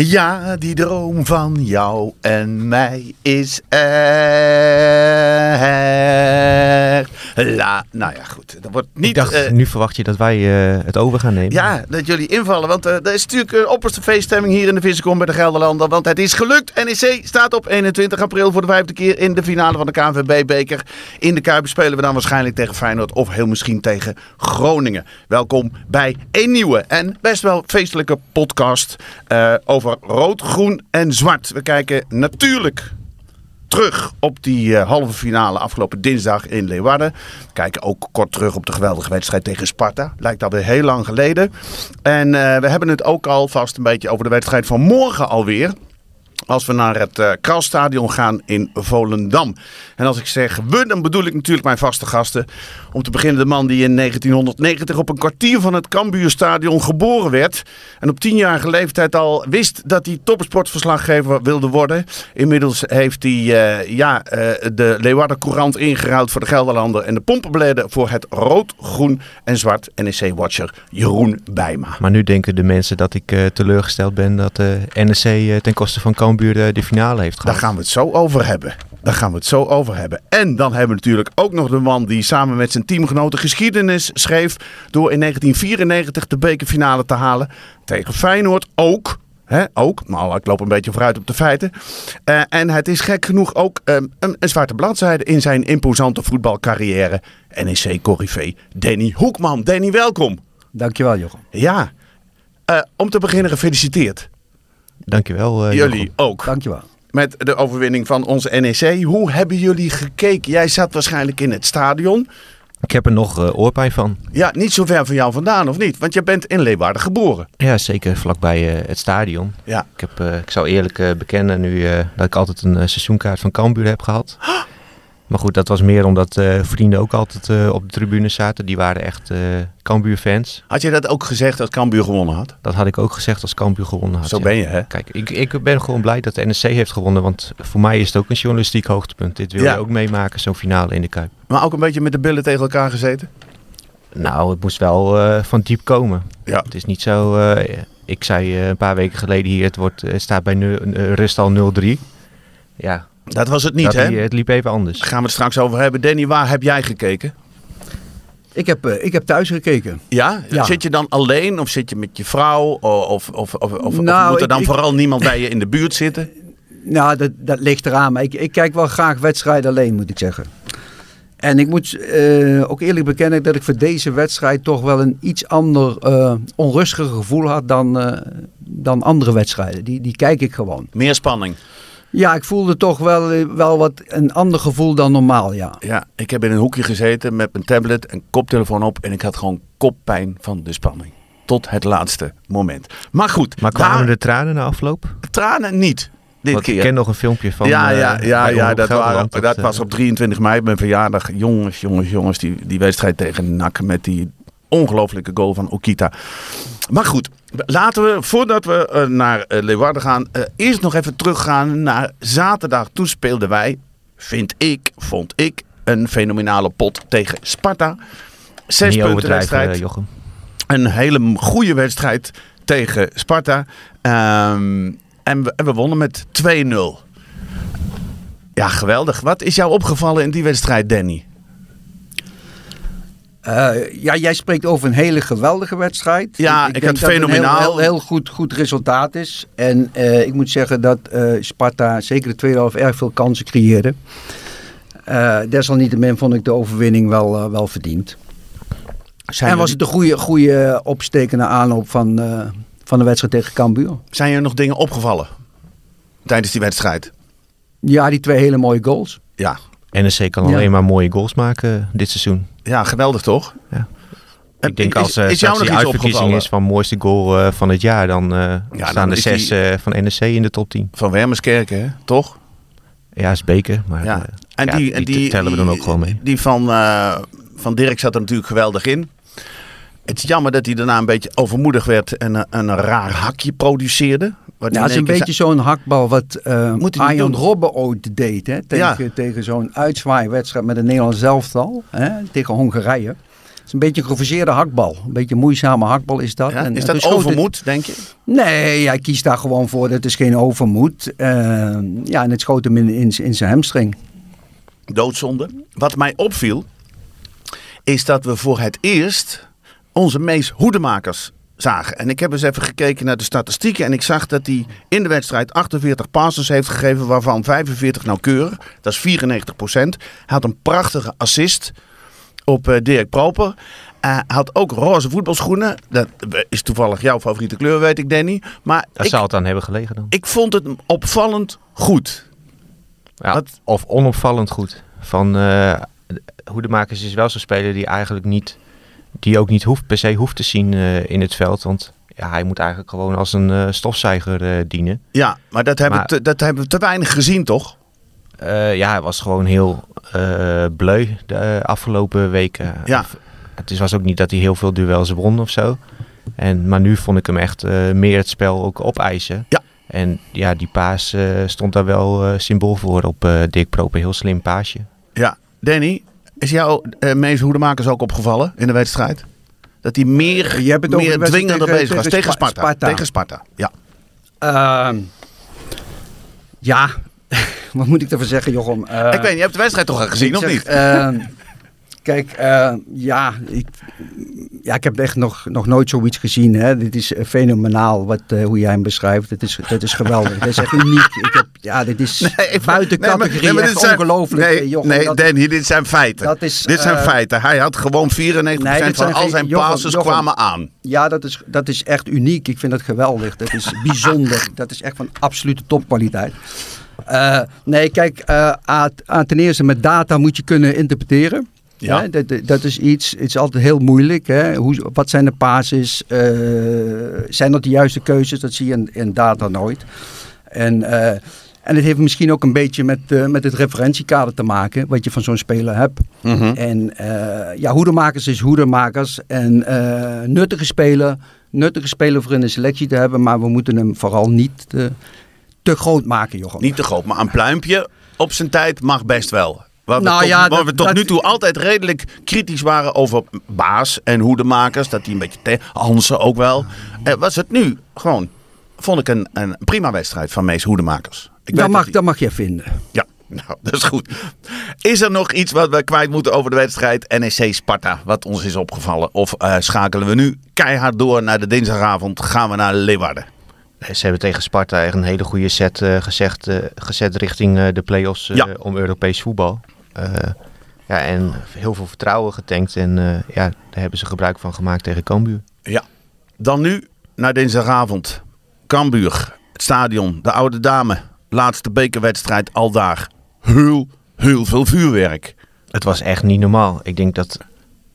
Ja, die droom van jou en mij is echt. La, nou ja, goed. Dat wordt niet. Ik dacht, eh, nu verwacht je dat wij eh, het over gaan nemen. ja, dat jullie invallen. Want eh er is natuurlijk een opperste feeststemming hier in de Vissekom bij de Gelderlander. Want het is gelukt. NEC staat op 21 april voor de vijfde keer in de finale van de KNVB-beker. In de Kuip spelen we dan waarschijnlijk tegen Feyenoord of heel misschien tegen Groningen. Welkom bij een nieuwe en best wel feestelijke podcast over rood, groen en zwart. We kijken natuurlijk terug op die eh, halve finale afgelopen dinsdag in Leeuwarden. We kijken ook kort terug op de geweldige wedstrijd tegen Sparta. Lijkt alweer heel lang geleden. En eh, we hebben het ook alvast een beetje over de wedstrijd van morgen alweer. Als we naar het eh Kralstadion gaan in Volendam. En als ik zeg we, dan bedoel ik natuurlijk mijn vaste gasten. Om te beginnen de man die in 1990 op een kwartier van het Cambuurstadion geboren werd. En op tienjarige leeftijd al wist dat hij topsportverslaggever wilde worden. Inmiddels heeft hij eh, ja, eh, de Leeuwarden Courant ingeruild voor de Gelderlander. En de Pompenbleden voor het rood, groen en zwart NEC-watcher Jeroen Bijma. Maar nu denken de mensen dat ik teleurgesteld ben dat de NEC ten koste van Cambuur de, de finale heeft Daar gehad. gaan we het zo over hebben. Daar gaan we het zo over hebben. En dan hebben we natuurlijk ook nog de man die samen met zijn teamgenoten geschiedenis schreef. Door in 1994 de bekerfinale te halen. Tegen Feyenoord ook. Hè, ook, maar ik loop een beetje vooruit op de feiten. Eh, en het is gek genoeg ook ehm, een, een zwarte bladzijde in zijn imposante voetbalcarrière. NEC Corrivé Danny Hoekman. Danny, welkom. Dankjewel, Jochem. Ja, eh, om te beginnen gefeliciteerd. Dankjewel. eh, Jullie Jochem. ook. Dankjewel. met de overwinning van onze NEC. Hoe hebben jullie gekeken? Jij zat waarschijnlijk in het stadion. Ik heb er nog eh, oorpijn van. Ja, niet zo ver van jou vandaan, of niet? Want je bent in Leeuwarden geboren. Ja, zeker vlakbij eh, het stadion. Ja. Ik, heb, ik zou eerlijk bekennen nu eh, dat ik altijd een seizoenkaart van Cambuur heb gehad. Maar goed, dat was meer omdat eh, vrienden ook altijd eh, op de tribune zaten. Die waren echt eh Cambuur-fans. Had je dat ook gezegd als Cambuur gewonnen had? Dat had ik ook gezegd als Cambuur gewonnen had. Zo ja. ben je, hè? Kijk, ik, ik ben gewoon blij dat de NSC heeft gewonnen. Want voor mij is het ook een journalistiek hoogtepunt. Dit wil Ja. je ook meemaken, zo'n finale in de Kuip. Maar ook een beetje met de billen tegen elkaar gezeten? Nou, het moest wel van diep komen. Ja. Het is niet zo... ik zei een paar weken geleden hier, het, wordt, het staat bij eh, rust al 0-3. Ja, Dat was het niet, hè? het liep even anders. Daar gaan we het straks over hebben. Danny, waar heb jij gekeken? Ik heb, eh, ik heb thuis gekeken. Ja? Ja. Zit je dan alleen of zit je met je vrouw? Of, of, of, of, of Nou, moet er dan ik- vooral niemand bij je in de buurt zitten? Nou, dat, dat ligt eraan. Maar ik, ik kijk wel graag wedstrijden alleen, moet ik zeggen. En ik moet eh, ook eerlijk bekennen dat ik voor deze wedstrijd toch wel een iets ander eh, onrustiger gevoel had dan, eh, dan andere wedstrijden. Die, die kijk ik gewoon. Meer spanning. Ja, ik voelde toch wel, eh, wel wat een ander gevoel dan normaal, ja. Ja, ik heb in een hoekje gezeten met mijn tablet en koptelefoon op. En ik had gewoon koppijn van de spanning. Tot het laatste moment. Maar goed, Maar kwamen daar- de tranen na afloop? tranen niet. Dit Want keer. ik ken nog een filmpje van ja, eh, ja, ja, dat, waren, dat, eh, was op 23 mei, mijn verjaardag. Jongens, jongens, jongens, die, die wedstrijd tegen NAC met die ongelofelijke goal van Okita. Maar goed, laten we, voordat we eh, naar eh, Leeuwarden gaan, eh, eerst nog even teruggaan naar zaterdag. Toen speelden wij, vind ik, vond ik, een fenomenale pot tegen Sparta. Zes Niet punten wedstrijd. Jochem. Een hele goede wedstrijd tegen Sparta. Ehm, en, we, en we wonnen met 2-0. Ja, geweldig. Wat is jou opgevallen in die wedstrijd, Danny? Eh, ja, jij spreekt over een hele geweldige wedstrijd. Ja, ik had dat het fenomenaal. Een heel, heel, heel goed, goed resultaat is. En eh, ik moet zeggen dat eh, Sparta zeker de tweede helft erg veel kansen creëerde. Desalniettemin vond ik de overwinning wel, wel verdiend. Zijn, en was het een goede, goede opstekende aanloop van, van de wedstrijd tegen Cambuur. zijn er nog dingen opgevallen tijdens die wedstrijd? Ja, die twee hele mooie goals. Ja, NEC kan Ja. alleen maar mooie goals maken dit seizoen. ja geweldig toch? Ja. En Ik denk is- als, eh, is jou straks nog die uitverkiezing is van mooiste goal eh, van het jaar, dan eh, staan de zes die- eh, van NEC in de top 10. Van Wermerskerken, hè? toch? Ja, is beker, maar Ja. En ja, die, en die, tellen we dan ook gewoon mee. Die van, eh, van Dirk zat er natuurlijk geweldig in. Het is jammer dat hij daarna een beetje overmoedig werd en een, een raar hakje produceerde. Wat Ja, hij het is een beetje zo'n hakbal wat Arjan doen. Robben ooit deed. Hè, tegen tegen zo'n uitzwaaiwedstrijd met een Nederlands elftal. Hè, tegen Hongarije. Het is een beetje een geforceerde hakbal. Een beetje een moeizame hakbal is dat. Ja, En, is dat het- overmoed, denk je? Nee, hij kiest daar gewoon voor. Dat is geen overmoed. Eh, ja, en het schoot hem in, in, in zijn hamstring. Doodzonde. Wat mij opviel, is dat we voor het eerst onze meest hoedemakers zagen. En ik heb eens even gekeken naar de statistieken. En ik zag dat hij in de wedstrijd 48 passes heeft gegeven, waarvan 45 nauwkeurig. Dat is 94 procent. Hij had een prachtige assist op eh, Dirk Proper. Hij had ook roze voetbalschoenen. Dat is toevallig jouw favoriete kleur, weet ik, Danny. Maar Daar ik, zou het aan hebben gelegen dan. ik vond het opvallend goed. Ja, Wat- Of onopvallend goed. Van eh Hoedemakers is wel zo'n speler die eigenlijk niet, die ook niet hoeft, per se hoeft te zien eh, in het veld. Want ja, hij moet eigenlijk gewoon als een eh, stofzuiger eh, dienen. Ja, maar dat hebben, Maar- we te, dat hebben we te weinig gezien, toch? Ja, hij was gewoon heel bleu de afgelopen weken. Ja. Het was ook niet dat hij heel veel duels won of zo. En, maar nu vond ik hem echt meer het spel ook opeisen. Ja. En ja, die paas stond daar wel symbool voor op Dirk Proper. Heel slim paasje. Ja. Danny, is jouw uh, meest hoedemakers ook opgevallen in de wedstrijd? Dat hij meer, Je hebt meer dwingender tegen- bezig was. tegen Tegen Spa- Sparta. Sparta. Tegen Sparta, ja. Ehm, ja, wat moet ik ervan zeggen, Jochem? Eh, ik weet niet, je hebt de wedstrijd toch al gezien, ik of zeg, niet? Kijk, eh, ja, ik, ja, ik heb echt nog, nog nooit zoiets gezien. Hè. Dit is eh, fenomenaal wat, eh, hoe jij hem beschrijft. Het is, dit is geweldig. dit is echt uniek. Ik heb, ja, dit is Nee, buiten nee, categorie. nee, echt dit ongelooflijk. Nee, nee dat- Danny, dit zijn feiten. dat is, dit zijn feiten. Hij had gewoon 94% Nee, dit van zijn al zijn passes kwamen aan. Ja, dat is, dat is echt uniek. Ik vind dat geweldig. Dat is bijzonder. dat is echt van absolute topkwaliteit. Nee, kijk, eh, a- a- ten eerste met data moet je kunnen interpreteren. Ja. Hè, dat, dat is iets, het is altijd heel moeilijk. Hè? Hoe, wat zijn de basis? Eh, zijn dat de juiste keuzes? Dat zie je in, in data nooit. En, eh, en het heeft misschien ook een beetje met, eh, met het referentiekader te maken, wat je van zo'n speler hebt. Mhm. En ja, hoedemakers is hoedemakers. En nuttige speler, nuttige speler voor in de selectie te hebben. Maar we moeten hem vooral niet te, te groot maken, Jochem. Niet te groot, maar een pluimpje op zijn tijd mag best wel. Waar we, Nou tot, ja, waar we tot dat- nu toe altijd redelijk kritisch waren over Baas en hoedemakers. Dat die een beetje... Te, Hansen ook wel. Eh, was het nu gewoon... Vond ik een, een prima wedstrijd van Mees Hoedemakers. Ik dat, mag, dat dat mag jij vinden. Ja, nou, dat is goed. Is er nog iets wat we kwijt moeten over de wedstrijd NEC Sparta, wat ons is opgevallen? Of eh, schakelen we nu keihard door naar de dinsdagavond, gaan we naar Leeuwarden? Ze hebben tegen Sparta echt een hele goede set eh, gezegd, eh, gezet richting eh, de play-offs eh, Ja. om Europees voetbal. Eh, ja, en heel veel vertrouwen getankt. En eh, ja, daar hebben ze gebruik van gemaakt tegen Cambuur. Ja. Dan nu naar dinsdagavond. Cambuur, het stadion, de oude dame, laatste bekerwedstrijd al daar. Heel, heel veel vuurwerk. Het was echt niet normaal. Ik denk dat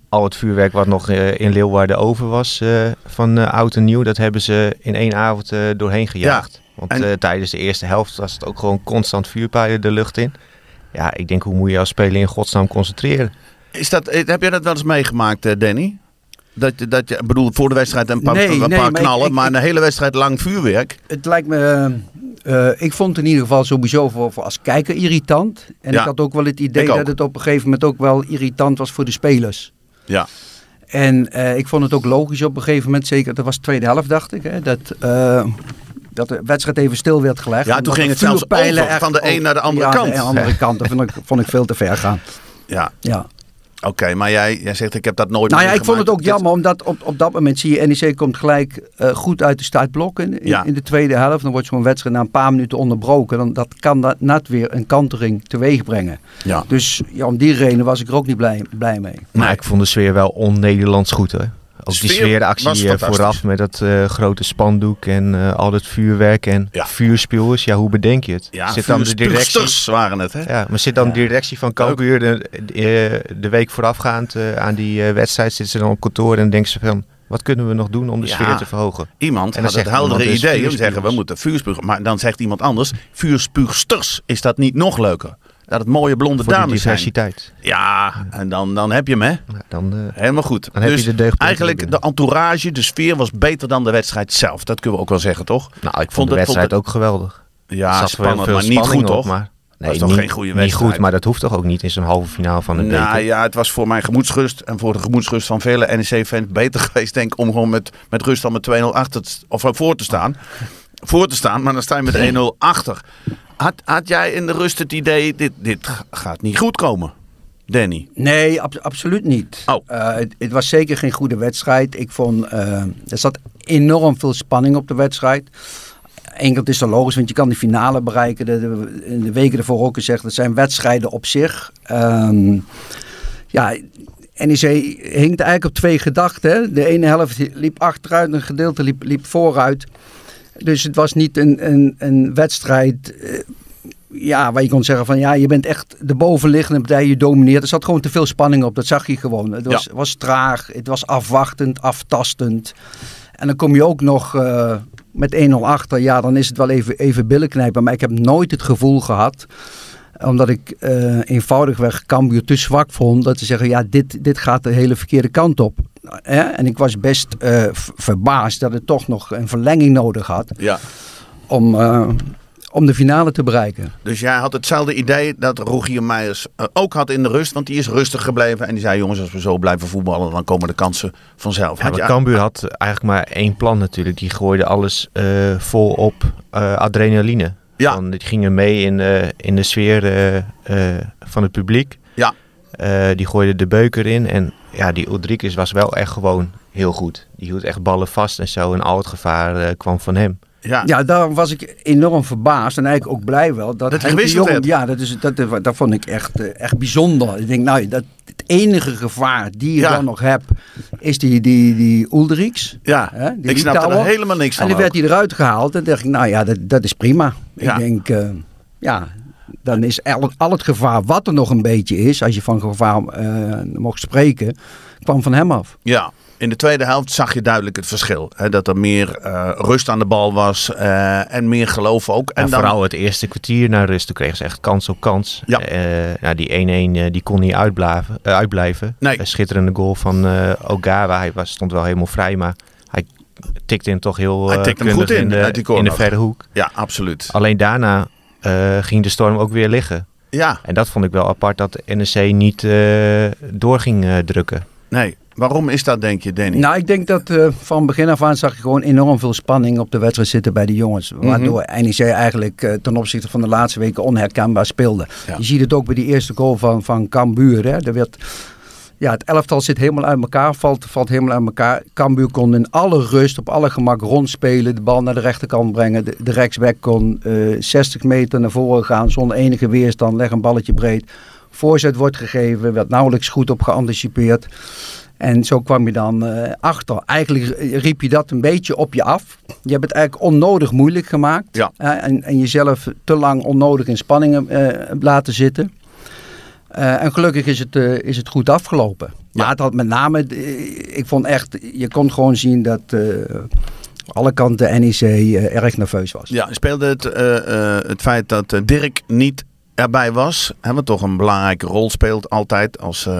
al het vuurwerk wat nog eh, in Leeuwarden over was van oud en nieuw, dat hebben ze in één avond doorheen gejaagd. Want en- tijdens de eerste helft was het ook gewoon constant vuurpijlen de lucht in. Ja, ik denk hoe moet je als speler in godsnaam concentreren? Is dat, eh, heb jij dat wel eens meegemaakt, eh, Danny? Dat, je- dat je, ik bedoel, voor de wedstrijd een paar, Nee, een nee, paar maar ik- knallen, ik- maar ik- een hele wedstrijd lang vuurwerk. Het lijkt me. eh, ik vond het in ieder geval sowieso voor, voor als kijker irritant. En Ja. ik had ook wel het idee Ik ook. dat het op een gegeven moment ook wel irritant was voor de spelers. Ja. En eh, ik vond het ook logisch op een gegeven moment, zeker, dat was de tweede helft dacht ik, hè, dat, eh, dat de wedstrijd even stil werd gelegd. Ja, toen ging het zelfs over echt van de een naar de andere ja, kant. de andere kant, dat vond ik, vond ik veel te ver gaan. Ja, Ja. oké, maar jij, jij zegt ik heb dat nooit Nou ja, ik vond het ook jammer, omdat op, op dat moment zie je, NEC komt gelijk eh, goed uit de startblokken in, Ja. in de tweede helft. Dan wordt zo'n wedstrijd na een paar minuten onderbroken. Dan, dat kan dat net weer een kantering teweeg brengen. Ja. Dus ja, om die reden was ik er ook niet blij, blij mee. Maar Nee. ik vond de sfeer wel on-Nederlands goed hoor. Ook die sfeer sfeeractie eh, vooraf met dat eh, grote spandoek en eh, al dat vuurwerk en Ja. Ja, hoe bedenk je het? Ja, zit dan de directie, waren het, hè? ja, maar zit dan de directie van Cambuur de, de, de week voorafgaand aan die wedstrijd zitten ze dan op kantoor en denken ze van wat kunnen we nog doen om de Ja. sfeer te verhogen? Iemand En dan had het heldere dus idee om te zeggen, we moeten vuurspugen. Maar dan zegt iemand anders, vuurspuugsters. Is dat niet nog leuker? Dat het mooie blonde Voor dames zijn. Ja, en dan, dan heb je hem, hè? Dan, eh, Helemaal goed. Dan heb je dus de eigenlijk binnen. de entourage, de sfeer was beter dan de wedstrijd zelf. Dat kunnen we ook wel zeggen, toch? nou, ik vond vond de wedstrijd vond ook geweldig. Ja, zat spannend, veel maar niet goed, op, toch? Maar, nee, toch niet, geen goede Niet wedstrijd? goed, maar dat hoeft toch ook niet in zo'n halve finale van de Nou beker. ja, het was voor mijn gemoedsrust en voor de gemoedsrust van vele NEC-fans beter geweest, denk ik, om gewoon met, met rust al met 2-0 achter te- of voor te staan. Voor te staan, maar dan sta je met 1-0 achter. Had, had jij in de rust het idee, dit, dit gaat niet goed komen, Danny? Nee, ab- absoluut niet. Oh. Eh, het, het was zeker geen goede wedstrijd. Ik vond, eh, er zat enorm veel spanning op de wedstrijd. Enkelt is dan logisch, want je kan de finale bereiken. De, de, in de weken ervoor ook gezegd, dat zijn wedstrijden op zich. Ehm, ja, NEC hinkt eigenlijk op twee gedachten. De ene helft liep achteruit, een gedeelte liep, liep vooruit. Dus het was niet een, een, een wedstrijd eh, ja, waar je kon zeggen van ja, je bent echt de bovenliggende partij, je domineert. Er zat gewoon te veel spanning op, dat zag je gewoon. Het was, was traag, het was afwachtend, aftastend. En dan kom je ook nog eh, met 1-0 achter. Ja, dan is het wel even, even billen knijpen. Maar ik heb nooit het gevoel gehad, omdat ik eh, eenvoudigweg Cambuur te zwak vond, dat ze zeggen ja, dit, dit gaat de hele verkeerde kant op. Hè? En ik was best eh, verbaasd dat het toch nog een verlenging nodig had Ja. om, eh, om de finale te bereiken. Dus jij had hetzelfde idee dat Rogier Meijers eh, ook had in de rust, want die is rustig gebleven. En die zei, jongens, als we zo blijven voetballen, dan komen de kansen vanzelf. Ja, Had maar Cambuur had eigenlijk maar één plan natuurlijk. Die gooide alles eh, vol op eh, adrenaline. Ja. Van, die gingen mee in, eh, in de sfeer eh, eh, van het publiek. Ja. Eh, die gooide de beuker in. En ja, die Ulrikes was wel echt gewoon heel goed. Die hield echt ballen vast en zo. En al het gevaar eh, kwam van hem. ja. Ja, daar was ik enorm verbaasd en eigenlijk ook blij wel. Dat, Dat hij de Jong-. Ja, dat, is, dat, dat vond ik echt, eh, echt bijzonder. Ik denk, nou, dat, het enige gevaar die je Ja. dan nog hebt, is die, die, die Ulrichs. Ja, Hè, die ik snap er helemaal niks van. En die werd hij eruit gehaald. En dacht ik, nou ja, dat, dat is prima. Ja. Ik denk, eh, ja, dan is al, al het gevaar wat er nog een beetje is, als je van gevaar eh, mocht spreken, kwam van hem af. Ja, in de tweede helft zag je duidelijk het verschil. Hè, dat er meer eh, rust aan de bal was eh, en meer geloof ook. En, En dan, vooral het eerste kwartier naar rust. Toen kregen ze echt kans op kans. Ja. Eh, nou, die 1-1 eh, die kon niet uitblaven, eh, uitblijven. Nee. Een schitterende goal van eh Ogawa. Hij was, stond wel helemaal vrij, maar hij tikte hem toch heel Hij eh, tikte hem kundig goed in, de, uit die corner. in de verre hoek. Ja, absoluut. Alleen daarna eh, ging de storm ook weer liggen. Ja, En dat vond ik wel apart dat de NEC niet eh, door ging eh, drukken. nee. Waarom is dat, denk je, Danny? Nou, ik denk dat eh, van begin af aan zag je gewoon enorm veel spanning op de wedstrijd zitten bij de jongens. Mhm. Waardoor NEC eigenlijk eh, ten opzichte van de laatste weken onherkenbaar speelde. Ja. Je ziet het ook bij die eerste goal van, van Cambuur. Hè. Er werd, ja, het elftal zit helemaal uit elkaar, valt, valt helemaal uit elkaar. Cambuur kon in alle rust, op alle gemak rondspelen, de bal naar de rechterkant brengen. De, de rechtsback kon eh, 60 meter naar voren gaan zonder enige weerstand, leg een balletje breed. Voorzet wordt gegeven, werd nauwelijks goed op geanticipeerd. En zo kwam je dan eh, achter. Eigenlijk riep je dat een beetje op je af. Je hebt het eigenlijk onnodig moeilijk gemaakt. Ja. En, en jezelf te lang onnodig in spanningen eh, laten zitten. Eh, en gelukkig is het, eh, is het goed afgelopen. Maar het had met name, eh, ik vond echt, je kon gewoon zien dat eh, alle kanten NEC erg nerveus was. Ja, speelde het, eh, eh, het feit dat Dirk niet erbij was, hè, wat toch een belangrijke rol speelt altijd als... eh,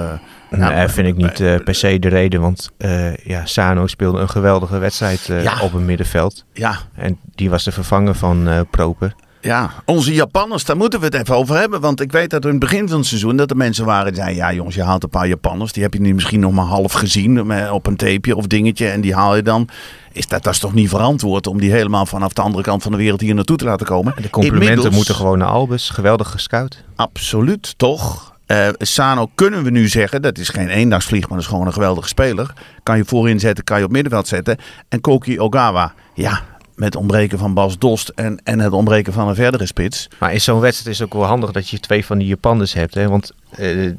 Nou, nou, vind ik niet eh, per se de reden, want eh, ja, Sano speelde een geweldige wedstrijd eh, Ja. op het middenveld. ja, En die was de vervanger van eh, Proper. Ja, onze Japanners, daar moeten we het even over hebben. Want ik weet dat er in het begin van het seizoen dat er mensen waren die zeiden... Ja jongens, je haalt een paar Japanners. Die heb je nu misschien nog maar half gezien eh, op een tapeje of dingetje. En die haal je dan. Is dat, dat is toch niet verantwoord om die helemaal vanaf de andere kant van de wereld hier naartoe te laten komen? De complimenten Inmiddels- moeten gewoon naar Albus. Geweldig gescout. Absoluut, toch? Eh, Sano kunnen we nu zeggen, dat is geen eendagsvlieg, maar dat is gewoon een geweldige speler. Kan je voorin zetten, kan je op middenveld zetten. En Koki Ogawa, ja, met ontbreken van Bas Dost en, en het ontbreken van een verdere spits. Maar in zo'n wedstrijd is het ook wel handig dat je twee van die Japanners hebt. Hè? Want eh,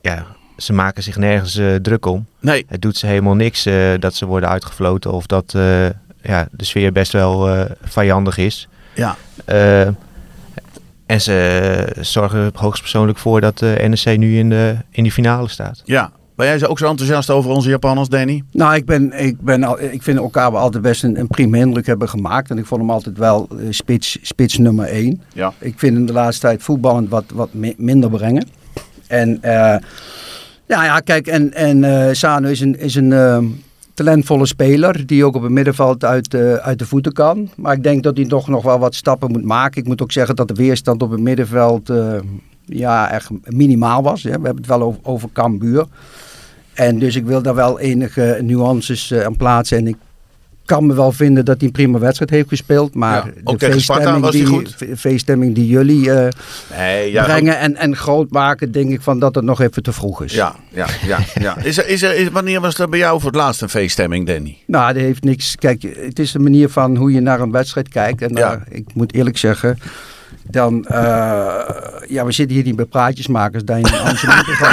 ja, ze maken zich nergens eh, druk om. Nee, Het doet ze helemaal niks eh, dat ze worden uitgefloten of dat ja, de sfeer best wel vijandig is. ja. En ze zorgen er hoogstpersoonlijk voor dat de NEC nu in, de, in die finale staat. ja. Ben jij ook zo enthousiast over onze Japanners, Danny? Nou, ik, ben, ik, ben al, ik vind elkaar altijd best een, een prima indruk hebben gemaakt. En ik vond hem altijd wel eh, spits, spits nummer één. Ja. Ik vind hem de laatste tijd voetballend wat, wat mi- minder brengen. En eh, ja, ja, kijk, en, en Sano is een, is een talentvolle speler die ook op het middenveld uit, uit de voeten kan. Maar ik denk dat hij toch nog wel wat stappen moet maken. Ik moet ook zeggen dat de weerstand op het middenveld ja, echt minimaal was. Hè. We hebben het wel over, over Cambuur. En dus ik wil daar wel enige nuances eh, aan plaatsen. En ik kan me wel vinden dat hij een prima wedstrijd heeft gespeeld. Maar Ja, Sparta feeststemming was hij die, feeststemming die jullie eh, Nee, ja. brengen en, en groot maken, denk ik van dat het nog even te vroeg is. Ja, ja, ja. ja. Is er, is er, is, wanneer was er bij jou voor het laatst een feeststemming, Danny? Nou, dat heeft niks. Kijk, het is de manier van hoe je naar een wedstrijd kijkt. En Ja. daar- ik moet eerlijk zeggen, dan, eh, ja, we zitten hier niet bij praatjesmakers, dat je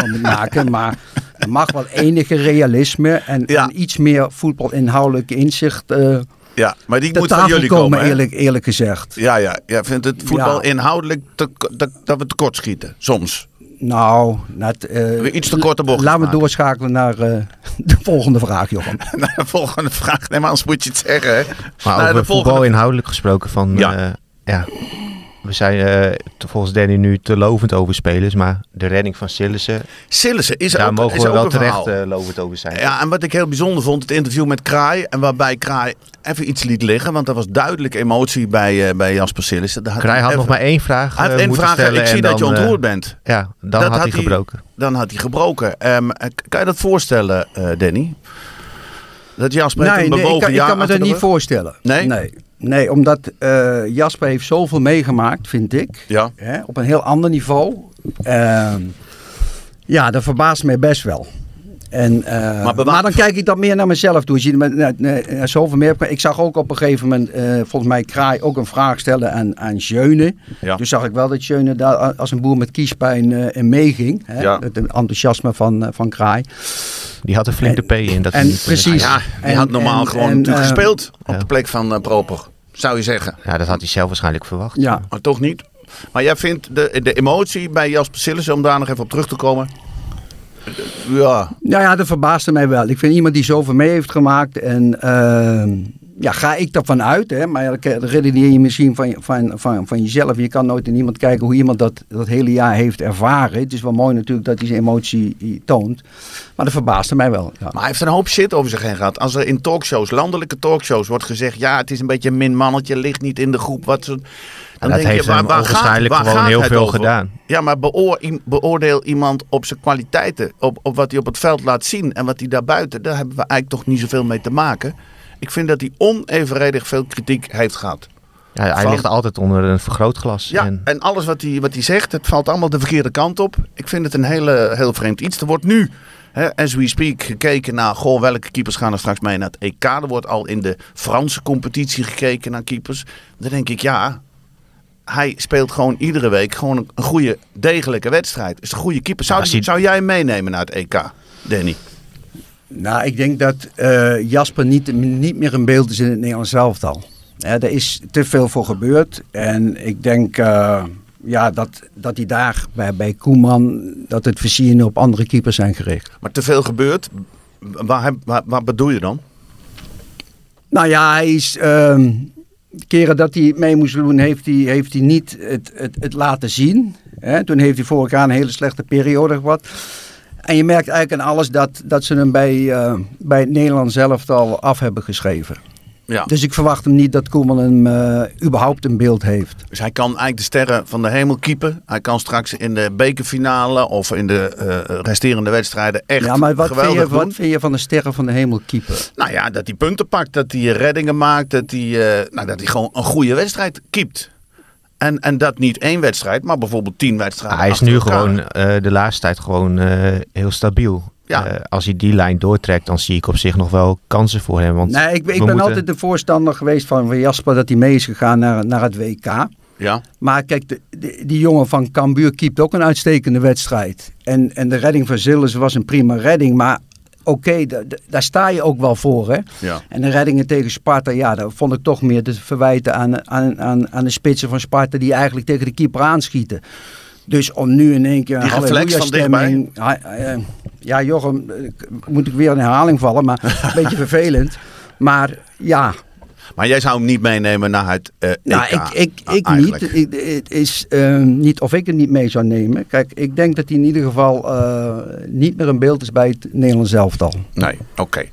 een moet maken. Maar er mag wel enige realisme en, Ja. en iets meer voetbalinhoudelijk inzicht eh Ja, maar die moet van jullie komen, eerlijk, eerlijk gezegd. Ja, ja. Jij vindt het voetbal Ja. inhoudelijk te, dat, dat we tekort schieten, soms. Nou, net, eh, We iets te korte bocht Laten we maken. doorschakelen naar eh, de volgende vraag, Johan. Naar de volgende vraag. Nee, maar anders moet je het zeggen, hè. Maar over de voetbal volgende- inhoudelijk gesproken van... Ja. Ja. ja, we zijn eh, volgens Danny nu te lovend over spelers. Maar de redding van Sillissen, Sillissen is daar ook, mogen is we ook wel terecht eh, lovend over zijn. Ja, en wat ik heel bijzonder vond, het interview met Kraai. En waarbij Kraai even iets liet liggen. Want er was duidelijk emotie bij, eh, bij Jasper Sillissen. Hij had even- nog maar één vraag Hij had eh, één moeten vraag. stellen. Ik zie en dat je ontroerd bent. Ja, dan Dat had had hij gebroken. Dan had hij gebroken. Ehm, kan je dat voorstellen, eh, Danny? Dat Jasper heeft Nee, een nee, ik bewogen kan, ik kan me dat niet voorstellen. Nee? Nee, nee omdat eh, Jasper heeft zoveel meegemaakt, vind ik. Ja. Hè, op een heel ander niveau. Ehm, ja, dat verbaast mij best wel. En, eh, Maar dan kijk ik dat meer naar mezelf toe. Je, met, met- met- met zoveel meer. Ik zag ook op een gegeven moment, eh, volgens mij, Kraai ook een vraag stellen aan, aan Jeune. Ja. Toen zag ik wel dat Jeune daar als een boer met kiespijn eh, in meeging. Hè? Ja. Het enthousiasme van, eh, van Kraai. Die had een flinke P in. Dat en precies. Ja, die En- had normaal en- gewoon en, natuurlijk eh, gespeeld op ja. de plek van eh, Proper. Zou je zeggen. Ja, dat had hij zelf waarschijnlijk verwacht. Ja, Maar toch niet. Maar jij vindt de, de emotie bij Jasper Sillissen, om daar nog even op terug te komen. Ja, Nou ja, dat verbaasde mij wel. Ik vind iemand die zoveel mee heeft gemaakt. En ehm, ja, ga ik daarvan uit. Hè? Maar dan redeneer je misschien van, van, van, van jezelf. Je kan nooit in iemand kijken hoe iemand dat, dat hele jaar heeft ervaren. Het is wel mooi natuurlijk dat hij zijn emotie toont. Maar dat verbaasde mij wel. Ja. maar hij heeft een hoop shit over zich heen gehad. Als er in talkshows, landelijke talkshows, wordt gezegd: ja, het is een beetje een min mannetje, ligt niet in de groep. Wat ze, En dat heeft hem waarschijnlijk gewoon heel veel gedaan. Ja, maar beoor, beoordeel iemand op zijn kwaliteiten, op, op wat hij op het veld laat zien en wat hij daarbuiten. Daar hebben we eigenlijk toch niet zoveel mee te maken. Ik vind dat hij onevenredig veel kritiek heeft gehad. Ja, hij Van- ligt altijd onder een vergrootglas. Ja, En, en alles wat hij, wat hij zegt, het valt allemaal de verkeerde kant op. Ik vind het een hele, heel vreemd iets. Er wordt nu, hè, as we speak, gekeken naar... Goh, welke keepers gaan er straks mee naar het EK? Er wordt al in de Franse competitie gekeken naar keepers. Dan denk ik, ja... Hij speelt gewoon iedere week gewoon een, goede, degelijke wedstrijd. Is een goede keeper. Zou, Ja, als hij- zou jij hem meenemen naar het EK, Danny? Nou, ik denk dat eh, Jasper niet, niet meer in beeld is in het Nederlands elftal. Hè, er is te veel voor gebeurd. En ik denk eh, ja, dat, dat hij daar bij, bij Koeman... dat het versieren op andere keepers zijn gericht. Maar te veel gebeurt. Waar, waar, waar bedoel je dan? Nou ja, hij is. de keren dat hij mee moest doen, heeft hij, heeft hij niet het, het, het laten zien. Hè? Toen heeft hij vorig jaar een hele slechte periode gehad. En je merkt eigenlijk aan alles dat, dat ze hem bij, eh, bij het Nederlands zelf al af hebben geschreven. Ja. Dus ik verwacht hem niet dat Koeman hem eh, überhaupt een beeld heeft. Dus hij kan eigenlijk de sterren van de hemel keepen. Hij kan straks in de bekerfinale of in de eh, resterende wedstrijden echt ja, maar wat vind, je, doen. wat vind je van de sterren van de hemel keeper? Nou ja, dat hij punten pakt, dat hij reddingen maakt, dat hij, nou, dat hij gewoon een goede wedstrijd keept. En, en dat niet één wedstrijd, maar bijvoorbeeld tien wedstrijden. hij is nu elkaar. gewoon eh, de laatste tijd gewoon eh, heel stabiel. Ja. Eh, als hij die lijn doortrekt, dan zie ik op zich nog wel kansen voor hem. Want Nee, ik, ik ben moeten- altijd de voorstander geweest van, van Jasper dat hij mee is gegaan naar, naar het WK. Ja. Maar kijk, de, de- die jongen van Cambuur keept ook een uitstekende wedstrijd. En, en de redding van Zillis was een prima redding. Maar oké, da- da- daar sta je ook wel voor. Hè? Ja. En de reddingen tegen Sparta, ja, dat vond ik toch meer te verwijten aan, aan, aan, aan de spitsen van Sparta... die eigenlijk tegen de keeper aanschieten. Dus om nu in één keer een halleluja-stemming... Ja, eh, ja, Jochem, eh, moet ik weer in herhaling vallen, maar een beetje vervelend. Maar ja, Maar jij zou hem niet meenemen naar het nou, EK, ik, ik, ik eigenlijk. niet. Ik, het is eh, niet of ik het niet mee zou nemen. Kijk, ik denk dat hij in ieder geval eh, niet meer in beeld is bij het Nederlands elftal. Nee, oké.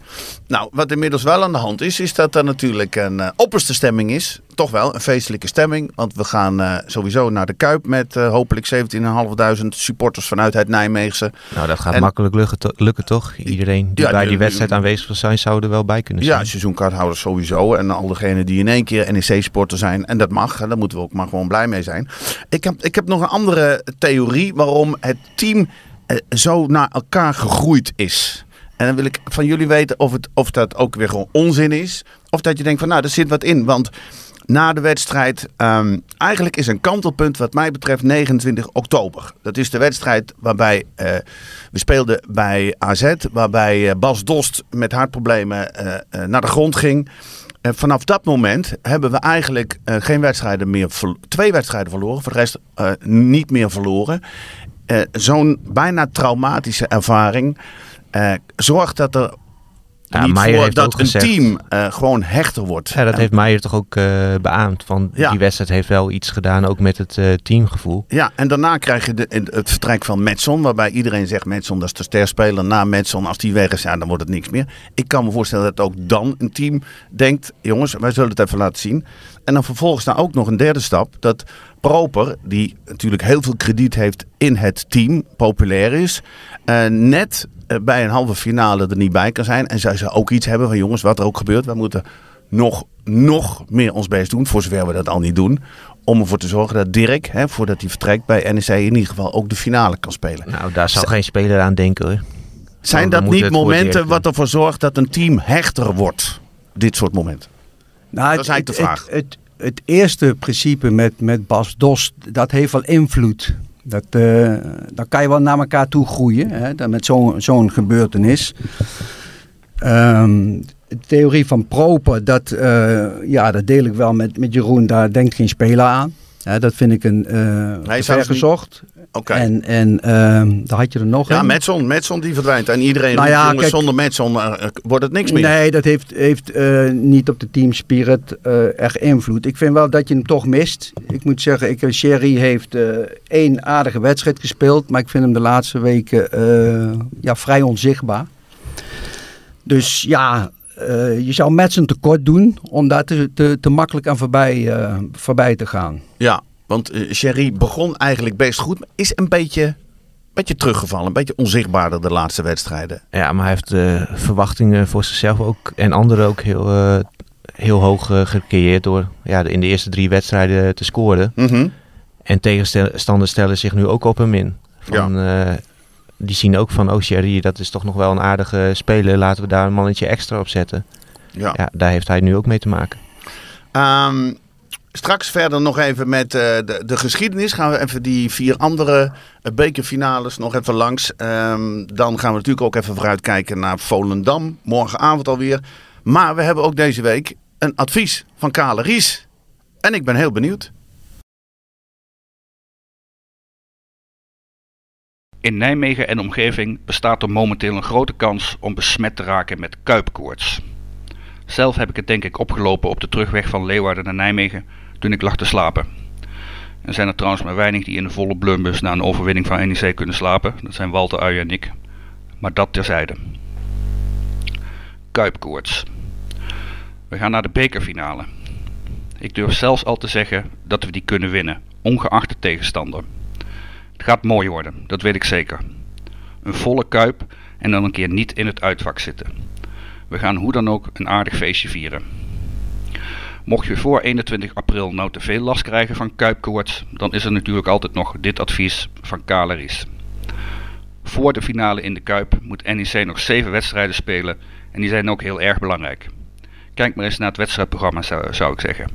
Nou, wat inmiddels wel aan de hand is, is dat er natuurlijk een eh, opperste stemming is. Toch wel een feestelijke stemming. Want we gaan eh, sowieso naar de Kuip met eh, hopelijk 17.500 supporters vanuit het Nijmeegse. Nou, dat gaat En- makkelijk lukken, to- lukken toch? Iedereen die Ja, bij die- wedstrijd aanwezig wil zijn, zou er wel bij kunnen zijn. Ja, seizoenkaarthouders sowieso. En al degenen die in één keer NEC-sporter zijn. En dat mag. En daar moeten we ook maar gewoon blij mee zijn. Ik heb, ik heb nog een andere theorie waarom het team zo naar elkaar gegroeid is. En dan wil ik van jullie weten of, het, of dat ook weer gewoon onzin is. Of dat je denkt van nou, er zit wat in. Want na de wedstrijd, ehm, eigenlijk is een kantelpunt wat mij betreft 29 oktober. Dat is de wedstrijd waarbij eh, we speelden bij AZ. Waarbij eh, Bas Dost met hartproblemen eh, naar de grond ging. En vanaf dat moment hebben we eigenlijk geen wedstrijden meer, twee wedstrijden verloren. Voor de rest niet meer verloren. Zo'n bijna traumatische ervaring eh, zorgt dat er Ja, niet Meijer voor heeft dat een gezegd- team eh, gewoon hechter wordt. Ja, dat En- heeft Meijer toch ook eh, beaamd. Van Ja. Die wedstrijd heeft wel iets gedaan, ook met het teamgevoel. Ja, en daarna krijg je de, het vertrek van Metson, waarbij iedereen zegt Metson dat is de sterspeler. Na Metson, als die weg is, ja, dan wordt het niks meer. Ik kan me voorstellen dat ook dan een team denkt, jongens, wij zullen het even laten zien. En dan vervolgens daar ook nog een derde stap, dat Proper, die natuurlijk heel veel krediet heeft in het team, populair is, eh, net eh, bij een halve finale er niet bij kan zijn. En zij ze ook iets hebben van, jongens, wat er ook gebeurt, wij moeten nog, nog meer ons best doen, voor zover we dat al niet doen. Om ervoor te zorgen dat Dirk, hè, voordat hij vertrekt bij NEC, in ieder geval ook de finale kan spelen. Nou, daar zal geen speler aan denken hoor. Zijn we dat niet momenten wat ervoor zorgt dat een team hechter wordt? Dit soort momenten. Nou, Dat is eigenlijk de vraag. Het, het, het eerste principe met, met Bas Dost, dat heeft wel invloed. Dat, eh, dan kan je wel naar elkaar toe groeien, hè, dan met zo'n zo'n gebeurtenis. Ehm, de theorie van Proper, dat, eh, ja, dat deel ik wel met, met Jeroen, daar denkt geen speler aan. Hè, dat vind ik een uh, zelfs vergezocht. Oké. En, en ehm, daar had je er nog Ja, een. Metson, Metson die verdwijnt. En iedereen Nou ja, kijk- zonder Metson eh, eh, wordt het niks meer. Nee, dat heeft, heeft eh, niet op de teamspirit echt invloed. Ik vind wel dat je hem toch mist. Ik moet zeggen, ik, Sherry heeft één aardige wedstrijd gespeeld. Maar ik vind hem de laatste weken ja, vrij onzichtbaar. Dus ja, je zou met zijn tekort doen om daar te, te, te makkelijk aan voorbij, voorbij te gaan. Ja, want eh, Sherry begon eigenlijk best goed. Maar is een beetje, beetje teruggevallen. Een beetje onzichtbaarder de laatste wedstrijden. Ja, maar hij heeft de verwachtingen voor zichzelf ook en anderen ook heel, eh, heel hoog eh, gecreëerd door ja, in de eerste drie wedstrijden te scoren. Mhm. En tegenstanders stellen zich nu ook op hem in. Van, eh, die zien ook van, oh Sherry, dat is toch nog wel een aardige speler. Laten we daar een mannetje extra op zetten. Ja. Ja, daar heeft hij nu ook mee te maken. Ehm, straks verder nog even met eh, de, de geschiedenis. Gaan we even die vier andere eh, bekerfinales nog even langs. Ehm, dan gaan we natuurlijk ook even vooruitkijken naar Volendam. Morgenavond alweer. Maar we hebben ook deze week een advies van Kale Ries. En ik ben heel benieuwd. In Nijmegen en omgeving bestaat er momenteel een grote kans om besmet te raken met kuipkoorts. Zelf heb ik het denk ik opgelopen op de terugweg van Leeuwarden naar Nijmegen toen ik lag te slapen. Er zijn er trouwens maar weinig die in de volle blumbus na een overwinning van NEC kunnen slapen. Dat zijn Walter Uij en ik. Maar dat terzijde. Kuipkoorts. We gaan naar de bekerfinale. Ik durf zelfs al te zeggen dat we die kunnen winnen, ongeacht de tegenstander. Het gaat mooi worden, dat weet ik zeker. Een volle kuip en dan een keer niet in het uitvak zitten. We gaan hoe dan ook een aardig feestje vieren. Mocht je voor 21 april nou te veel last krijgen van kuipkoorts, dan is er natuurlijk altijd nog dit advies van Kaleris. Voor de finale in de Kuip moet NEC nog 7 wedstrijden spelen en die zijn ook heel erg belangrijk. Kijk maar eens naar het wedstrijdprogramma zou, ik zeggen.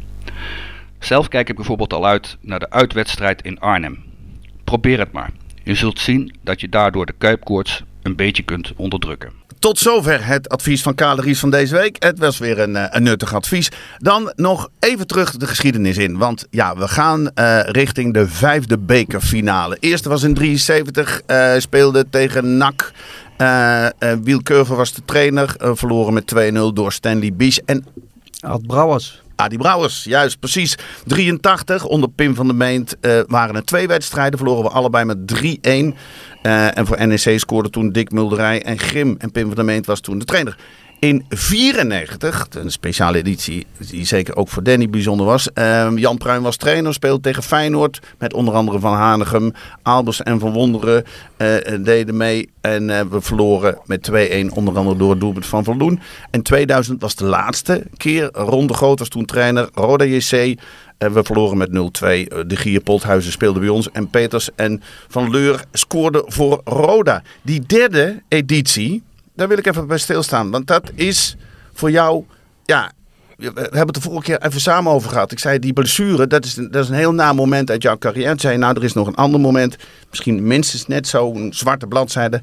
Zelf kijk ik bijvoorbeeld al uit naar de uitwedstrijd in Arnhem. Probeer het maar. Je zult zien dat je daardoor de kuipkoorts een beetje kunt onderdrukken. Tot zover het advies van Kaleries van deze week. Het was weer een, eh, een nuttig advies. Dan nog even terug de geschiedenis in. Want ja, we gaan eh, richting de vijfde bekerfinale. Eerste was in 73, eh, speelde tegen NAC. Uh, Wiel Curver was de trainer. verloren met 2-0 door Stanley Bies. En Ad Brouwers. Adi Brouwers, juist precies. 83 onder Pim van der Meent waren er twee wedstrijden. Verloren we allebei met 3-1. Uh, en voor NEC scoorde toen Dick Mulderij en Grim. En Pim van der Meent was toen de trainer. In 94, een speciale editie die zeker ook voor Danny bijzonder was. Uh, Jan Pruin was trainer, speelde tegen Feyenoord. Met onder andere Van Hanegem, Albers en Van Wonderen uh, deden mee. En uh, we verloren met 2-1 onder andere door het doelpunt van Van Loen. En 2000 was de laatste keer. Ronde Groot was toen trainer. Roda JC en we verloren met 0-2. De Gier Polthuizen speelde bij ons. En Peters en Van Leur scoorden voor Roda. Die derde editie, daar wil ik even bij stilstaan. Want dat is voor jou, ja, we hebben het de vorige keer even samen over gehad. Ik zei, die blessure, dat is, een, dat is een heel na moment uit jouw carrière. Ik zei, nou, er is nog een ander moment. Misschien minstens net zo'n zwarte bladzijde.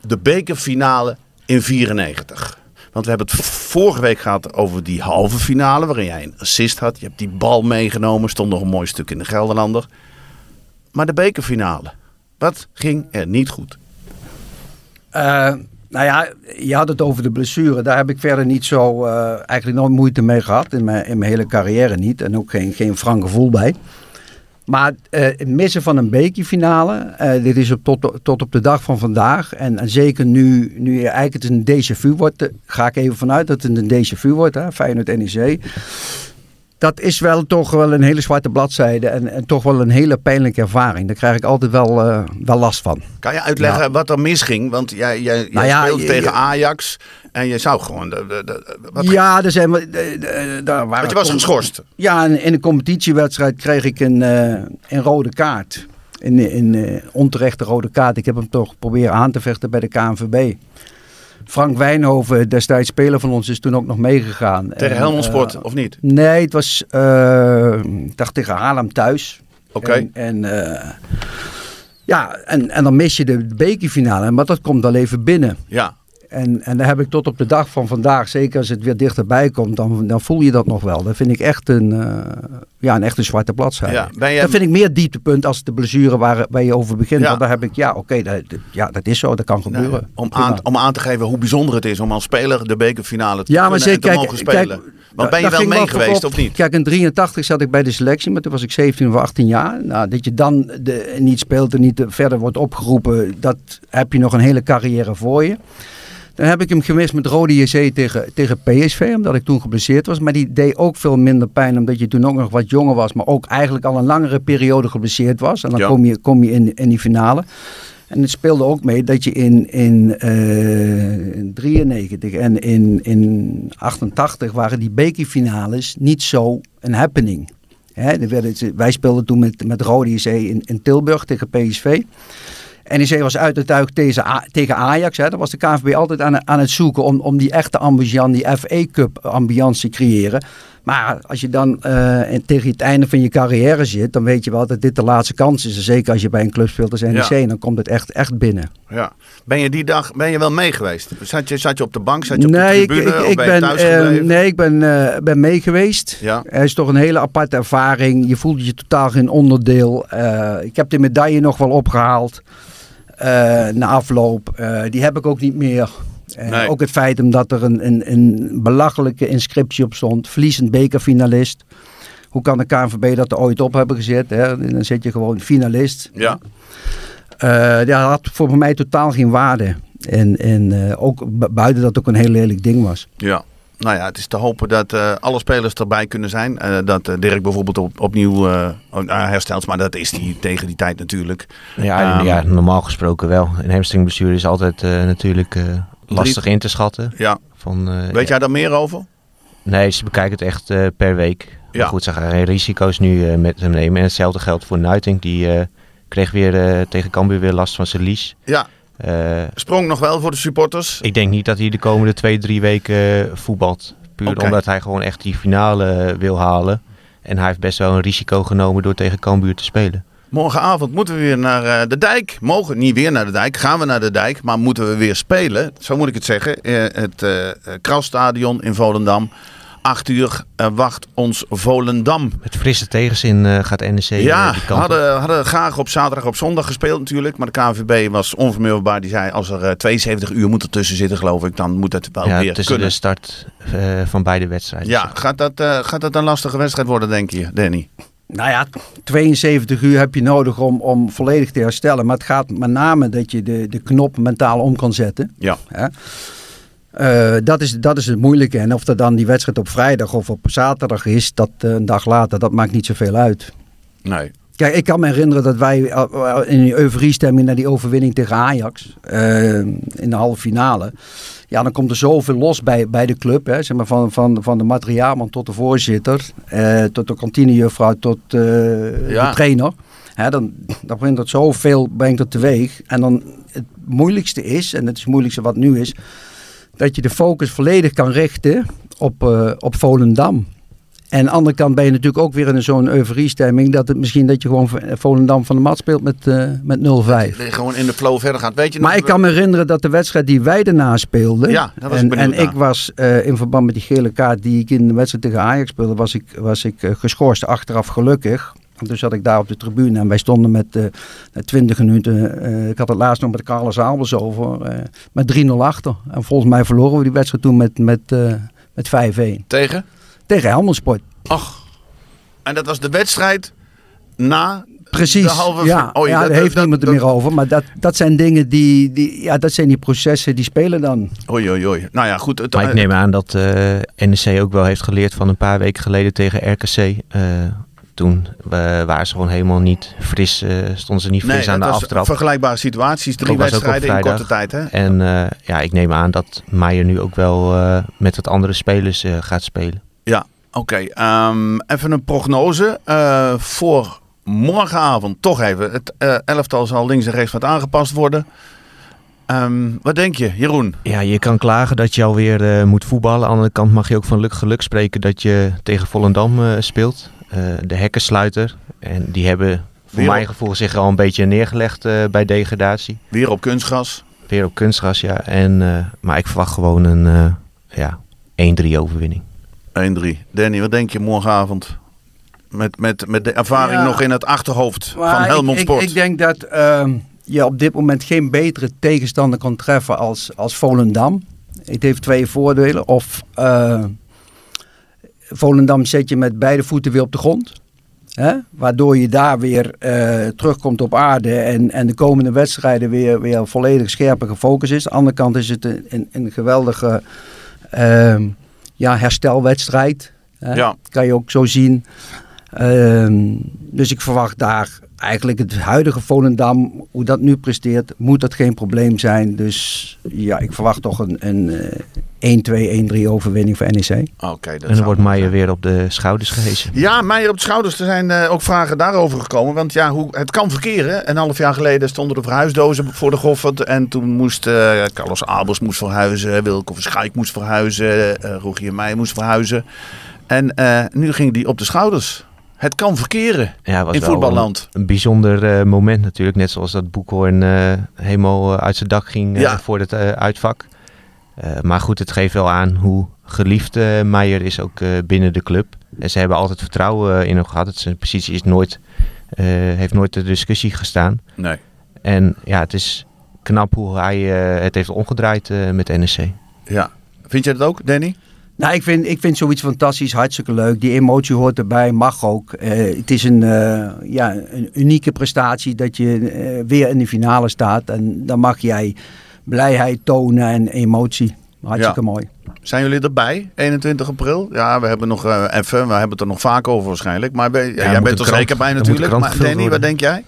De bekerfinale in 94. Want we hebben het vorige week gehad over die halve finale. Waarin jij een assist had. Je hebt die bal meegenomen. Stond nog een mooi stuk in de Gelderlander. Maar de bekerfinale. Wat ging er niet goed? Uh, nou ja, je had het over de blessure. Daar heb ik verder niet zo uh, eigenlijk nooit moeite mee gehad. In mijn, in mijn hele carrière niet. En ook geen, geen frank gevoel bij. Maar uh, het missen van een bekerfinale, uh, dit is op tot, tot op de dag van vandaag. En, en zeker nu, nu eigenlijk het een déjà wordt, ga ik even vanuit dat het een déjà wordt, hè, Feyenoord NEC. Dat is wel toch wel een hele zwarte bladzijde en, en toch wel een hele pijnlijke ervaring. Daar krijg ik altijd wel, wel last van. Kan je uitleggen ja. wat er misging? Want jij, jij, jij nou ja, je, tegen Ajax en je zou gewoon... De, de, de, wat... Ja, er zijn, daar waren je was geschorst? Ja, in, in een competitiewedstrijd kreeg ik een, uh, een rode kaart. Een, een uh, onterechte rode kaart. Ik heb hem toch proberen aan te vechten bij de KNVB. Frank Wijnhoven, destijds speler van ons, is toen ook nog meegegaan. Tegen Helmond Sport, uh, of niet? Nee, het was, ik dacht tegen Haarlem thuis. Oké. Okay. En, en ja, en, en dan mis je de bekerfinale, maar dat komt al even binnen. Ja. En, en daar heb ik tot op de dag van vandaag, zeker als het weer dichterbij komt, dan, dan voel je dat nog wel. Dat vind ik echt een, uh, ja, een echte zwarte bladzijde. Ja, ben je... Dat vind ik meer dieptepunt als de blessure waar, waar je over begint. Ja. Want daar heb ik, ja oké, okay, dat, ja, dat is zo, dat kan gebeuren. Nee, om, aan, om aan te geven hoe bijzonder het is om als speler de bekerfinale te, ja, maar zeker, te kijk, mogen spelen. Kijk, Want ben je wel mee geweest of niet? Kijk, in 83 zat ik bij de selectie, maar toen was ik 17 of 18 jaar. Nou, dat je dan de, niet speelt en niet verder wordt opgeroepen, dat heb je nog een hele carrière voor je. Dan heb ik hem gemist met Rode JC tegen, tegen PSV, omdat ik toen geblesseerd was. Maar die deed ook veel minder pijn, omdat je toen ook nog wat jonger was. Maar ook eigenlijk al een langere periode geblesseerd was. En dan ja. kom je, kom je in, in die finale. En het speelde ook mee dat je in, in, uh, in 93 en in, in 88 waren die bekerfinales niet zo een happening. Hè, wij speelden toen met, met Rode JC in, in Tilburg tegen PSV. NEC was uit het tuig tegen Ajax. Hè. Daar was de KNVB altijd aan, aan het zoeken om, om die echte ambiance, die FA Cup ambiance te creëren. Maar als je dan uh, tegen het einde van je carrière zit, dan weet je wel dat dit de laatste kans is. Zeker als je bij een club speelt als NEC, ja. dan komt het echt, echt binnen. Ja. Ben je die dag ben je wel mee geweest? Zat je, zat je op de bank? Zat je op nee, de tribune? Ik, ik, ben, ben, thuis uh, nee, ik ben, uh, ben mee geweest. Ja. Het is toch een hele aparte ervaring. Je voelt je totaal geen onderdeel. ik heb de medaille nog wel opgehaald. Uh, na afloop. Uh, die heb ik ook niet meer. Uh, nee. Ook het feit omdat er een, een, een, belachelijke inscriptie op stond. Verliezend bekerfinalist. Hoe kan de KNVB dat er ooit op hebben gezet? Hè? Dan zit je gewoon finalist. Ja. dat had voor mij totaal geen waarde. En, en ook buiten dat het ook een heel lelijk ding was. Ja. Nou ja, het is te hopen dat uh, alle spelers erbij kunnen zijn. Uh, dat uh, Dirk bijvoorbeeld op, opnieuw herstelt. Maar dat is die tegen die tijd natuurlijk. Ja, um, ja normaal gesproken wel. Een hamstringblessure is altijd natuurlijk lastig in te schatten. Ja. Van, Weet jij daar meer over? Nee, ze bekijken het echt per week. Ja. Maar goed, ze gaan geen risico's nu met hem nemen. En hetzelfde geldt voor Nuiting. Die kreeg weer tegen Cambuur weer last van zijn lies. Ja. Uh, Sprong nog wel voor de supporters? Ik denk niet dat hij de komende twee, drie weken voetbalt. Puur omdat hij gewoon echt die finale wil halen. En hij heeft best wel een risico genomen door tegen Cambuur te spelen. Morgenavond moeten we weer naar eh, de dijk. Mogen niet weer naar de dijk. Gaan we naar de dijk. Maar moeten we weer spelen. Zo moet ik het zeggen. Eh, het eh Kralstadion in Volendam. Acht uur eh, wacht ons Volendam. Met frisse tegenzin eh, gaat NEC eh, Ja, die kant op. hadden, hadden graag op zaterdag op zondag gespeeld natuurlijk. Maar de KNVB was onvermurbaar. Die zei als er eh, 72 uur moet ertussen zitten geloof ik. Dan moet het wel ja, weer tussen kunnen. de start eh, van beide wedstrijden. Ja, gaat dat, eh, gaat dat een lastige wedstrijd worden denk je Danny? Nou ja, 72 uur heb je nodig om, om volledig te herstellen. Maar het gaat met name dat je de, de knop mentaal om kan zetten. Ja. Hè? Eh, dat, is, dat is het moeilijke. En of dat dan die wedstrijd op vrijdag of op zaterdag is, dat eh, een dag later, dat maakt niet zoveel uit. Nee. Kijk, ik kan me herinneren dat wij eh, in die euforiestemming naar die overwinning tegen Ajax in de halve finale. Ja, dan komt er zoveel los bij, bij de club. Hè, zeg maar van, van, van de materiaalman tot de voorzitter, tot de kantinejuffrouw, tot Ja. de trainer. Hè, dan, dan brengt dat zoveel brengt dat teweeg. En dan het moeilijkste is, en het is het moeilijkste wat nu is, dat je de focus volledig kan richten op, eh, op Volendam. En aan de andere kant ben je natuurlijk ook weer in zo'n euforiestemming dat het misschien dat je gewoon Volendam van de mat speelt met, eh met 0-5. Dat je gewoon in de flow verder gaat. Weet je Maar nog- ik kan me herinneren dat de wedstrijd die wij daarna speelden. Ja, daar was ik en, benieuwd en ik was eh, in verband met die gele kaart die ik in de wedstrijd tegen Ajax speelde, was ik, was ik geschorst achteraf gelukkig. En toen zat ik daar op de tribune en wij stonden met eh 20 minuten. eh, ik had het laatst nog met Carlos Albers over. eh, met 3-0 achter. En volgens mij verloren we die wedstrijd toen met, met, eh, met 5-1. Tegen? Tegen Helmond Sport. Ach. En dat was de wedstrijd na Precies. de halve... ja, Oh, ja, dat- daar heeft dat- niemand er dat- meer over. Maar dat, dat zijn dingen die, die. Ja, dat zijn die processen die spelen dan. Oei, oei, oei. Nou ja, goed. Het, Maar ik neem aan dat eh, NEC ook wel heeft geleerd van een paar weken geleden tegen RKC. Toen waren ze gewoon helemaal niet fris, eh, stonden ze niet fris nee, aan de aftrap. vergelijkbare situaties. Drie wedstrijden in korte tijd, hè? En eh, ja, ik neem aan dat Meijer nu ook wel eh, met wat andere spelers gaat spelen. Ja, oké. ehm, even een prognose voor morgenavond. Toch even. Het elftal zal links en rechts wat aangepast worden. Ehm, wat denk je, Jeroen? Ja, je kan klagen dat je alweer eh, moet voetballen. Aan de andere kant mag je ook van geluk, geluk spreken dat je tegen Volendam eh, speelt. Eh, de hekkensluiter. En die hebben voor op- mijn gevoel zich al een beetje neergelegd eh, bij degradatie. Weer op kunstgras. Weer op kunstgras, ja. En, eh, maar ik verwacht gewoon een eh, ja, 1-3 overwinning. 1-3. Danny, wat denk je morgenavond? Met, met, met de ervaring Ja. nog in het achterhoofd van Helmond ik, ik, Sport. ik denk dat ehm, je op dit moment geen betere tegenstander kan treffen als, als Volendam. Het heeft twee voordelen. Of Volendam zet je met beide voeten weer op de grond. Hè? Waardoor je daar weer eh, terugkomt op aarde en, en de komende wedstrijden weer, weer volledig scherp en gefocust is. Aan de andere kant is het een, een, een geweldige ehm, ja, herstelwedstrijd. Hè? Ja. Kan je ook zo zien. Ehm, dus ik verwacht daar eigenlijk het huidige Volendam, hoe dat nu presteert, moet dat geen probleem zijn. Dus ja, ik verwacht toch een, een eh, 1-2, 1-3 overwinning voor NEC. Oké, dat en dan wordt Meijer weer op de schouders gehezen. Ja, Meijer op de schouders. Er zijn eh, ook vragen daarover gekomen. Want ja, hoe, het kan verkeren. Een half jaar geleden stonden er verhuisdozen voor de Goffert. En toen moest eh, Carlos Abels moest verhuizen. Wilco Verschijk moest verhuizen. eh Rogier Meijer moest verhuizen. En eh, nu ging die op de schouders. Het kan verkeren Ja, was in voetballand. Een, een bijzonder eh, moment natuurlijk. Net zoals dat Boekhoorn eh, helemaal eh, uit zijn dak ging Ja. voor het uitvak. Maar goed, het geeft wel aan hoe geliefd Meijer is ook binnen de club. En ze hebben altijd vertrouwen in hem gehad. Het, zijn positie is nooit, heeft nooit ter discussie gestaan. Nee. En ja, het is knap hoe hij het heeft omgedraaid met NEC. Ja. Vind jij dat ook, Danny? Nou, ik vind, ik vind zoiets fantastisch, hartstikke leuk. Die emotie hoort erbij, mag ook. Eh, het is een, eh, ja, een unieke prestatie dat je eh, weer in de finale staat. En dan mag jij blijheid tonen en emotie. Hartstikke Ja. mooi. Zijn jullie erbij, 21 april? Ja, we hebben nog eh, even, we hebben het er nog vaak over waarschijnlijk. Maar ben- jij bent er krant- zeker bij natuurlijk. Maar Danny, wat denk jij?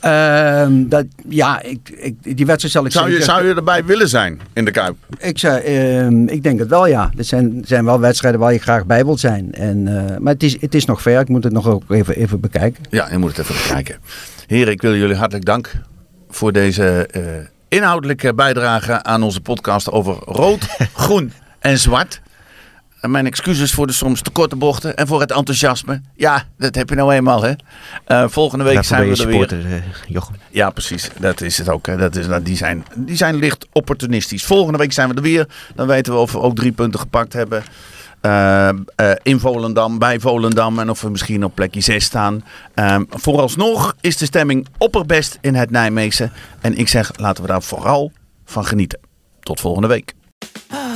Ehm, dat, ja, ik, ik, die wedstrijd zal ik Zou je, zou je erbij willen zijn in de Kuip? Ik, zou, ehm, ik denk het wel, ja. Er zijn, zijn wel wedstrijden waar je graag bij wilt zijn. En, eh, maar het is, het is nog ver. Ik moet het nog ook even, even bekijken. Ja, je moet het even bekijken. Heren, ik wil jullie hartelijk dank voor deze eh, inhoudelijke bijdrage aan onze podcast over rood, groen en zwart. En mijn excuses voor de soms te korte bochten en voor het enthousiasme. Ja, dat heb je nou eenmaal, hè. Eh, volgende week zijn we er weer. supporter, eh, Jochem. Ja, precies. Dat is het ook. Hè. Dat is, nou, die, zijn, die zijn licht opportunistisch. Volgende week zijn we er weer. Dan weten we of we ook drie punten gepakt hebben. Eh, in Volendam, bij Volendam. En of we misschien op plekje 6 staan. Ehm, vooralsnog is de stemming opperbest in het Nijmeegse. En ik zeg, laten we daar vooral van genieten. Tot volgende week.